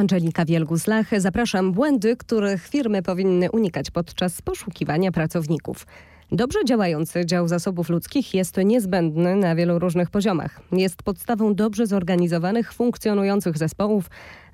Angelika Wielgus-Lach. Zapraszam. Błędy, których firmy powinny unikać podczas poszukiwania pracowników. Dobrze działający dział zasobów ludzkich jest niezbędny na wielu różnych poziomach. Jest podstawą dobrze zorganizowanych, funkcjonujących zespołów,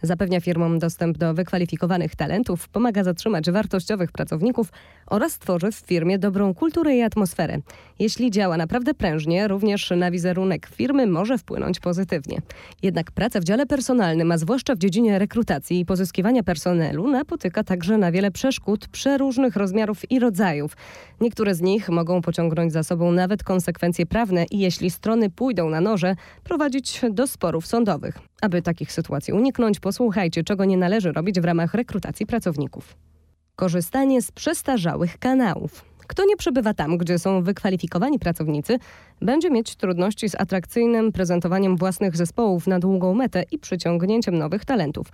zapewnia firmom dostęp do wykwalifikowanych talentów, pomaga zatrzymać wartościowych pracowników oraz tworzy w firmie dobrą kulturę i atmosferę. Jeśli działa naprawdę prężnie, również na wizerunek firmy może wpłynąć pozytywnie. Jednak praca w dziale personalnym, a zwłaszcza w dziedzinie rekrutacji i pozyskiwania personelu, napotyka także na wiele przeszkód przeróżnych rozmiarów i rodzajów. Niektóre z nich mogą pociągnąć za sobą nawet konsekwencje prawne i jeśli strony pójdą na noże, prowadzić do sporów sądowych. Aby takich sytuacji uniknąć, posłuchajcie, czego nie należy robić w ramach rekrutacji pracowników. Korzystanie z przestarzałych kanałów. Kto nie przebywa tam, gdzie są wykwalifikowani pracownicy, będzie mieć trudności z atrakcyjnym prezentowaniem własnych zespołów na długą metę i przyciągnięciem nowych talentów.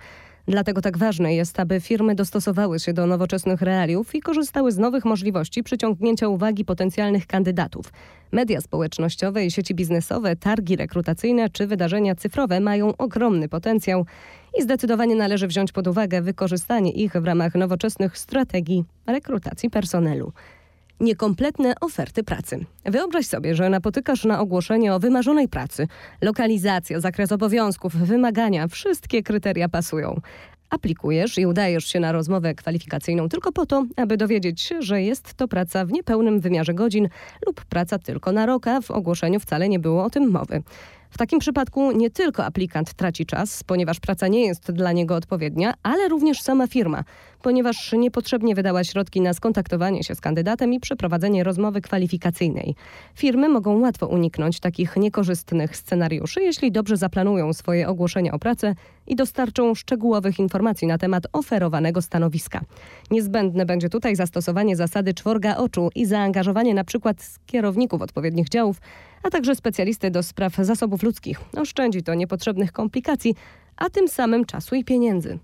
Dlatego tak ważne jest, aby firmy dostosowały się do nowoczesnych realiów i korzystały z nowych możliwości przyciągnięcia uwagi potencjalnych kandydatów. Media społecznościowe i sieci biznesowe, targi rekrutacyjne czy wydarzenia cyfrowe mają ogromny potencjał i zdecydowanie należy wziąć pod uwagę wykorzystanie ich w ramach nowoczesnych strategii rekrutacji personelu niekompletne oferty pracy. Wyobraź sobie, że napotykasz na ogłoszenie o wymarzonej pracy. Lokalizacja, zakres obowiązków, wymagania, wszystkie kryteria pasują. Aplikujesz i udajesz się na rozmowę kwalifikacyjną tylko po to, aby dowiedzieć się, że jest to praca w niepełnym wymiarze godzin lub praca tylko na rok, a w ogłoszeniu wcale nie było o tym mowy. W takim przypadku nie tylko aplikant traci czas, ponieważ praca nie jest dla niego odpowiednia, ale również sama firma, ponieważ niepotrzebnie wydała środki na skontaktowanie się z kandydatem i przeprowadzenie rozmowy kwalifikacyjnej. Firmy mogą łatwo uniknąć takich niekorzystnych scenariuszy, jeśli dobrze zaplanują swoje ogłoszenia o pracę i dostarczą szczegółowych informacji na temat oferowanego stanowiska. Niezbędne będzie tutaj zastosowanie zasady czworga oczu i zaangażowanie na przykład kierowników odpowiednich działów, a także specjalisty do spraw zasobów ludzkich. Oszczędzi to niepotrzebnych komplikacji, a tym samym czasu i pieniędzy.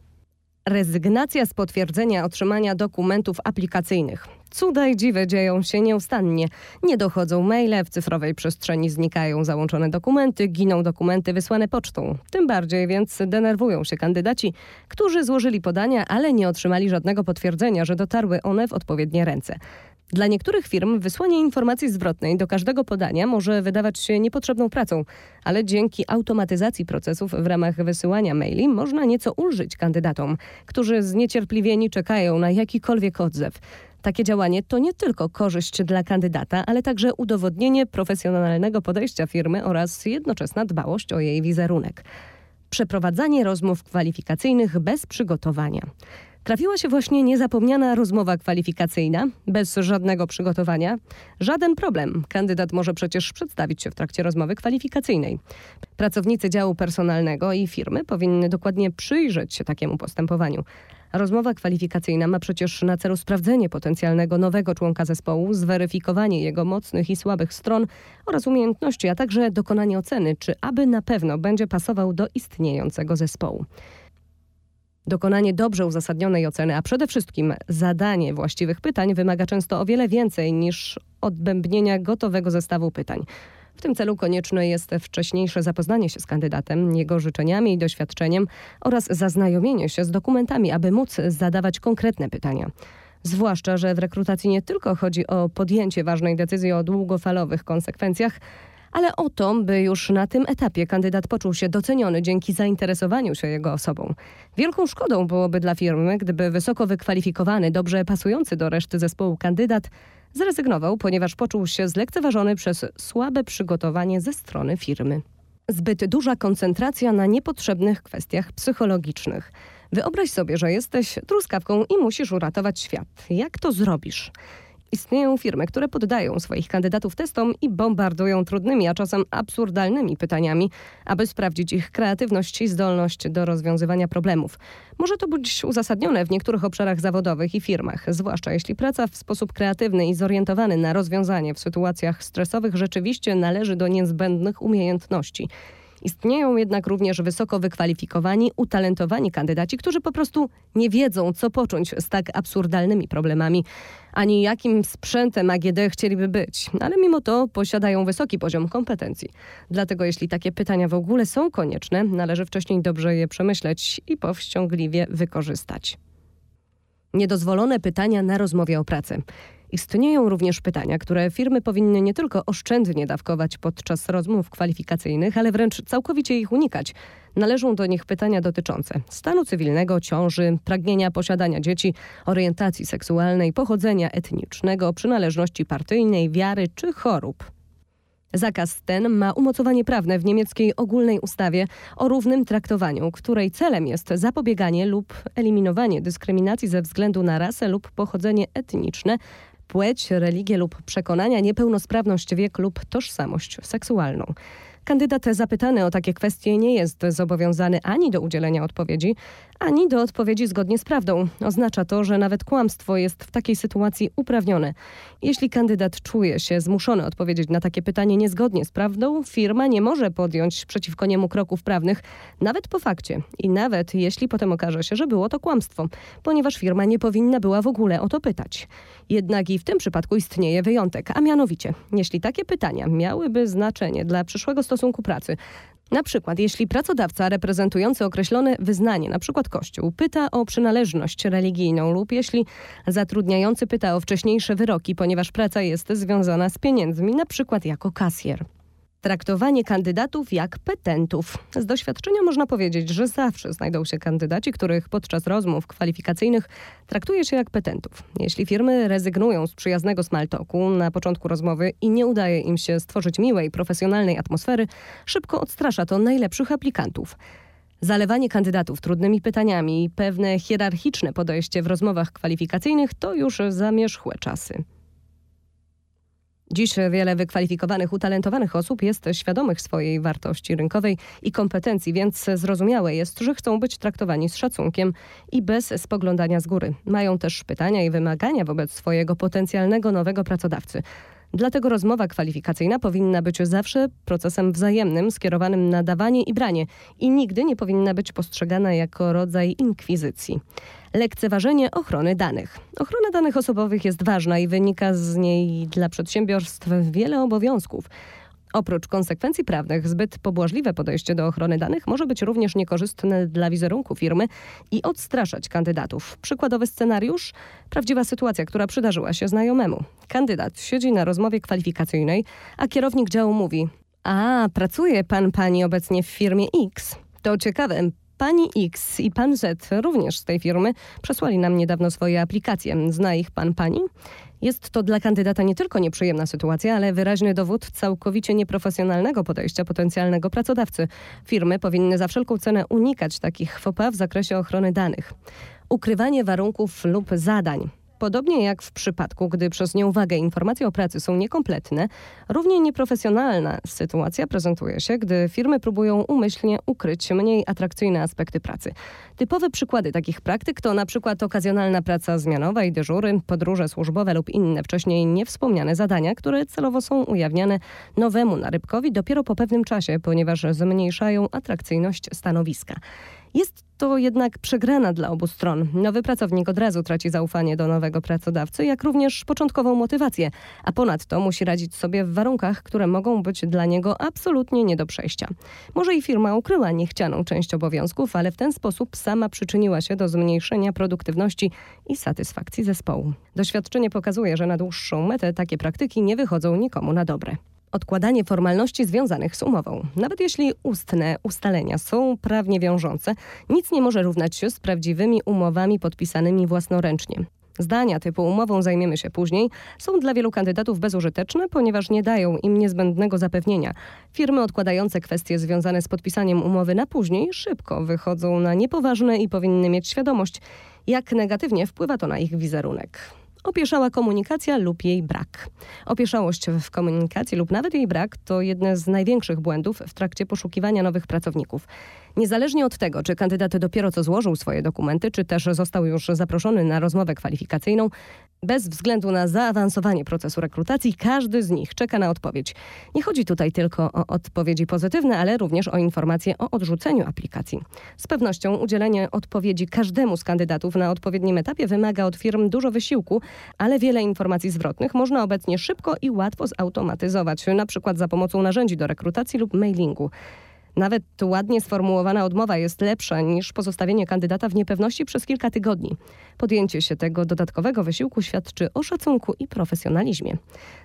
Rezygnacja z potwierdzenia otrzymania dokumentów aplikacyjnych. Cuda i dziwy dzieją się nieustannie. Nie dochodzą maile, w cyfrowej przestrzeni znikają załączone dokumenty, giną dokumenty wysłane pocztą. Tym bardziej więc denerwują się kandydaci, którzy złożyli podania, ale nie otrzymali żadnego potwierdzenia, że dotarły one w odpowiednie ręce. Dla niektórych firm wysłanie informacji zwrotnej do każdego podania może wydawać się niepotrzebną pracą, ale dzięki automatyzacji procesów w ramach wysyłania maili można nieco ulżyć kandydatom, którzy zniecierpliwieni czekają na jakikolwiek odzew. Takie działanie to nie tylko korzyść dla kandydata, ale także udowodnienie profesjonalnego podejścia firmy oraz jednoczesna dbałość o jej wizerunek. Przeprowadzanie rozmów kwalifikacyjnych bez przygotowania. Trafiła się właśnie niezapomniana rozmowa kwalifikacyjna, bez żadnego przygotowania. Żaden problem. Kandydat może przecież przedstawić się w trakcie rozmowy kwalifikacyjnej. Pracownicy działu personalnego i firmy powinny dokładnie przyjrzeć się takiemu postępowaniu. Rozmowa kwalifikacyjna ma przecież na celu sprawdzenie potencjalnego nowego członka zespołu, zweryfikowanie jego mocnych i słabych stron oraz umiejętności, a także dokonanie oceny, czy aby na pewno będzie pasował do istniejącego zespołu. Dokonanie dobrze uzasadnionej oceny, a przede wszystkim zadanie właściwych pytań wymaga często o wiele więcej niż odbębnienia gotowego zestawu pytań. W tym celu konieczne jest wcześniejsze zapoznanie się z kandydatem, jego życzeniami i doświadczeniem oraz zaznajomienie się z dokumentami, aby móc zadawać konkretne pytania. Zwłaszcza, że w rekrutacji nie tylko chodzi o podjęcie ważnej decyzji o długofalowych konsekwencjach, ale o to, by już na tym etapie kandydat poczuł się doceniony dzięki zainteresowaniu się jego osobą. Wielką szkodą byłoby dla firmy, gdyby wysoko wykwalifikowany, dobrze pasujący do reszty zespołu kandydat zrezygnował, ponieważ poczuł się zlekceważony przez słabe przygotowanie ze strony firmy. Zbyt duża koncentracja na niepotrzebnych kwestiach psychologicznych. Wyobraź sobie, że jesteś truskawką i musisz uratować świat. Jak to zrobisz? Istnieją firmy, które poddają swoich kandydatów testom i bombardują trudnymi, a czasem absurdalnymi pytaniami, aby sprawdzić ich kreatywność i zdolność do rozwiązywania problemów. Może to być uzasadnione w niektórych obszarach zawodowych i firmach, zwłaszcza jeśli praca w sposób kreatywny i zorientowany na rozwiązanie w sytuacjach stresowych rzeczywiście należy do niezbędnych umiejętności. Istnieją jednak również wysoko wykwalifikowani, utalentowani kandydaci, którzy po prostu nie wiedzą, co począć z tak absurdalnymi problemami, ani jakim sprzętem AGD chcieliby być, ale mimo to posiadają wysoki poziom kompetencji. Dlatego jeśli takie pytania w ogóle są konieczne, należy wcześniej dobrze je przemyśleć i powściągliwie wykorzystać. Niedozwolone pytania na rozmowie o pracę. Istnieją również pytania, które firmy powinny nie tylko oszczędnie dawkować podczas rozmów kwalifikacyjnych, ale wręcz całkowicie ich unikać. Należą do nich pytania dotyczące stanu cywilnego, ciąży, pragnienia posiadania dzieci, orientacji seksualnej, pochodzenia etnicznego, przynależności partyjnej, wiary czy chorób. Zakaz ten ma umocowanie prawne w niemieckiej ogólnej ustawie o równym traktowaniu, której celem jest zapobieganie lub eliminowanie dyskryminacji ze względu na rasę lub pochodzenie etniczne, płeć, religię lub przekonania, niepełnosprawność, wiek lub tożsamość seksualną. Kandydat zapytany o takie kwestie nie jest zobowiązany ani do udzielenia odpowiedzi, ani do odpowiedzi zgodnie z prawdą. Oznacza to, że nawet kłamstwo jest w takiej sytuacji uprawnione. Jeśli kandydat czuje się zmuszony odpowiedzieć na takie pytanie niezgodnie z prawdą, firma nie może podjąć przeciwko niemu kroków prawnych, nawet po fakcie i nawet jeśli potem okaże się, że było to kłamstwo, ponieważ firma nie powinna była w ogóle o to pytać. Jednak i w tym przypadku istnieje wyjątek, a mianowicie, jeśli takie pytania miałyby znaczenie dla przyszłego stosunku pracy, na przykład, jeśli pracodawca reprezentujący określone wyznanie, na przykład Kościół, pyta o przynależność religijną lub jeśli zatrudniający pyta o wcześniejsze wyroki, ponieważ praca jest związana z pieniędzmi, na przykład jako kasjer. Traktowanie kandydatów jak petentów. Z doświadczenia można powiedzieć, że zawsze znajdą się kandydaci, których podczas rozmów kwalifikacyjnych traktuje się jak petentów. Jeśli firmy rezygnują z przyjaznego smaltoku na początku rozmowy i nie udaje im się stworzyć miłej, profesjonalnej atmosfery, szybko odstrasza to najlepszych aplikantów. Zalewanie kandydatów trudnymi pytaniami i pewne hierarchiczne podejście w rozmowach kwalifikacyjnych to już zamierzchłe czasy. Dziś wiele wykwalifikowanych, utalentowanych osób jest świadomych swojej wartości rynkowej i kompetencji, więc zrozumiałe jest, że chcą być traktowani z szacunkiem i bez spoglądania z góry. Mają też pytania i wymagania wobec swojego potencjalnego nowego pracodawcy. Dlatego rozmowa kwalifikacyjna powinna być zawsze procesem wzajemnym, skierowanym na dawanie i branie i nigdy nie powinna być postrzegana jako rodzaj inkwizycji. Lekceważenie ochrony danych. Ochrona danych osobowych jest ważna i wynika z niej dla przedsiębiorstw wiele obowiązków. Oprócz konsekwencji prawnych, zbyt pobłażliwe podejście do ochrony danych może być również niekorzystne dla wizerunku firmy i odstraszać kandydatów. Przykładowy scenariusz? Prawdziwa sytuacja, która przydarzyła się znajomemu. Kandydat siedzi na rozmowie kwalifikacyjnej, a kierownik działu mówi: A, pracuje pan pani obecnie w firmie X. To ciekawe, Pani X i pan Z, również z tej firmy, przesłali nam niedawno swoje aplikacje. Zna ich pan pani? Jest to dla kandydata nie tylko nieprzyjemna sytuacja, ale wyraźny dowód całkowicie nieprofesjonalnego podejścia potencjalnego pracodawcy. Firmy powinny za wszelką cenę unikać takich fopa w zakresie ochrony danych. Ukrywanie warunków lub zadań. Podobnie jak w przypadku, gdy przez nieuwagę informacje o pracy są niekompletne, równie nieprofesjonalna sytuacja prezentuje się, gdy firmy próbują umyślnie ukryć mniej atrakcyjne aspekty pracy. Typowe przykłady takich praktyk to na przykład okazjonalna praca zmianowa i dyżury, podróże służbowe lub inne wcześniej niewspomniane zadania, które celowo są ujawniane nowemu narybkowi dopiero po pewnym czasie, ponieważ zmniejszają atrakcyjność stanowiska. Jest to jednak przegrana dla obu stron. Nowy pracownik od razu traci zaufanie do nowego pracodawcy, jak również początkową motywację, a ponadto musi radzić sobie w warunkach, które mogą być dla niego absolutnie nie do przejścia. Może i firma ukryła niechcianą część obowiązków, ale w ten sposób sama przyczyniła się do zmniejszenia produktywności i satysfakcji zespołu. Doświadczenie pokazuje, że na dłuższą metę takie praktyki nie wychodzą nikomu na dobre odkładanie formalności związanych z umową. Nawet jeśli ustne ustalenia są prawnie wiążące, nic nie może równać się z prawdziwymi umowami podpisanymi własnoręcznie. Zdania typu umową zajmiemy się później są dla wielu kandydatów bezużyteczne, ponieważ nie dają im niezbędnego zapewnienia. Firmy odkładające kwestie związane z podpisaniem umowy na później szybko wychodzą na niepoważne i powinny mieć świadomość, jak negatywnie wpływa to na ich wizerunek. Opieszała komunikacja lub jej brak. Opieszałość w komunikacji lub nawet jej brak to jedne z największych błędów w trakcie poszukiwania nowych pracowników. Niezależnie od tego, czy kandydat dopiero co złożył swoje dokumenty, czy też został już zaproszony na rozmowę kwalifikacyjną, bez względu na zaawansowanie procesu rekrutacji, każdy z nich czeka na odpowiedź. Nie chodzi tutaj tylko o odpowiedzi pozytywne, ale również o informacje o odrzuceniu aplikacji. Z pewnością udzielenie odpowiedzi każdemu z kandydatów na odpowiednim etapie wymaga od firm dużo wysiłku, ale wiele informacji zwrotnych można obecnie szybko i łatwo zautomatyzować, na przykład za pomocą narzędzi do rekrutacji lub mailingu. Nawet ładnie sformułowana odmowa jest lepsza niż pozostawienie kandydata w niepewności przez kilka tygodni. Podjęcie się tego dodatkowego wysiłku świadczy o szacunku i profesjonalizmie.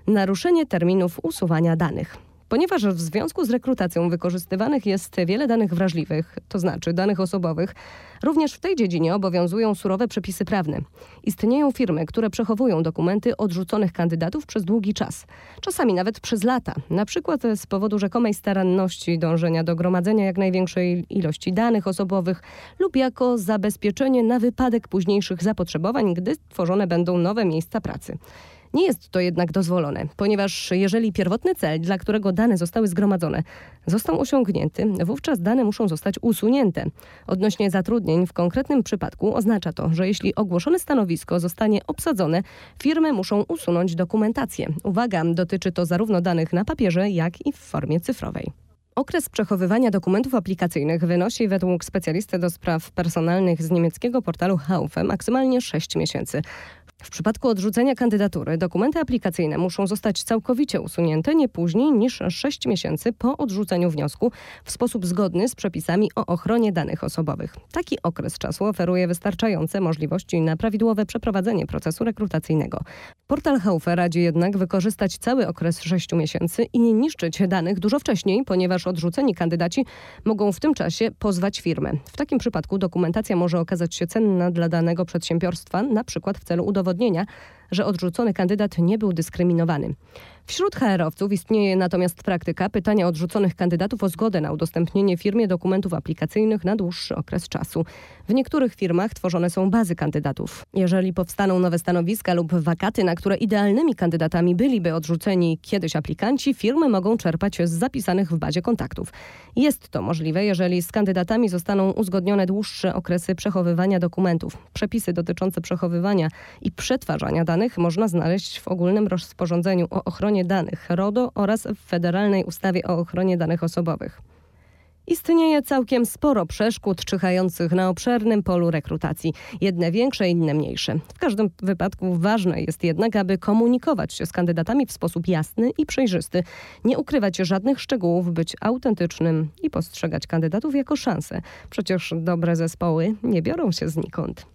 Naruszenie terminów usuwania danych ponieważ w związku z rekrutacją wykorzystywanych jest wiele danych wrażliwych, to znaczy danych osobowych, również w tej dziedzinie obowiązują surowe przepisy prawne. Istnieją firmy, które przechowują dokumenty odrzuconych kandydatów przez długi czas, czasami nawet przez lata, na przykład z powodu rzekomej staranności dążenia do gromadzenia jak największej ilości danych osobowych lub jako zabezpieczenie na wypadek późniejszych zapotrzebowań, gdy tworzone będą nowe miejsca pracy. Nie jest to jednak dozwolone, ponieważ jeżeli pierwotny cel, dla którego dane zostały zgromadzone, został osiągnięty, wówczas dane muszą zostać usunięte. Odnośnie zatrudnień w konkretnym przypadku oznacza to, że jeśli ogłoszone stanowisko zostanie obsadzone, firmy muszą usunąć dokumentację. Uwaga, dotyczy to zarówno danych na papierze, jak i w formie cyfrowej. Okres przechowywania dokumentów aplikacyjnych wynosi według specjalisty do spraw personalnych z niemieckiego portalu Haufe maksymalnie 6 miesięcy. W przypadku odrzucenia kandydatury dokumenty aplikacyjne muszą zostać całkowicie usunięte nie później niż 6 miesięcy po odrzuceniu wniosku w sposób zgodny z przepisami o ochronie danych osobowych. Taki okres czasu oferuje wystarczające możliwości na prawidłowe przeprowadzenie procesu rekrutacyjnego. Portal Haufe radzi jednak wykorzystać cały okres 6 miesięcy i nie niszczyć danych dużo wcześniej, ponieważ odrzuceni kandydaci mogą w tym czasie pozwać firmę. W takim przypadku dokumentacja może okazać się cenna dla danego przedsiębiorstwa, na przykład w celu udowodnienia że odrzucony kandydat nie był dyskryminowany. Wśród HR-owców istnieje natomiast praktyka pytania odrzuconych kandydatów o zgodę na udostępnienie firmie dokumentów aplikacyjnych na dłuższy okres czasu. W niektórych firmach tworzone są bazy kandydatów. Jeżeli powstaną nowe stanowiska lub wakaty, na które idealnymi kandydatami byliby odrzuceni kiedyś aplikanci, firmy mogą czerpać z zapisanych w bazie kontaktów. Jest to możliwe, jeżeli z kandydatami zostaną uzgodnione dłuższe okresy przechowywania dokumentów. Przepisy dotyczące przechowywania i przetwarzania danych można znaleźć w ogólnym rozporządzeniu o ochronie danych RODO oraz w Federalnej Ustawie o ochronie danych osobowych. Istnieje całkiem sporo przeszkód czyhających na obszernym polu rekrutacji. Jedne większe, inne mniejsze. W każdym wypadku ważne jest jednak, aby komunikować się z kandydatami w sposób jasny i przejrzysty, nie ukrywać żadnych szczegółów, być autentycznym i postrzegać kandydatów jako szansę. Przecież dobre zespoły nie biorą się znikąd.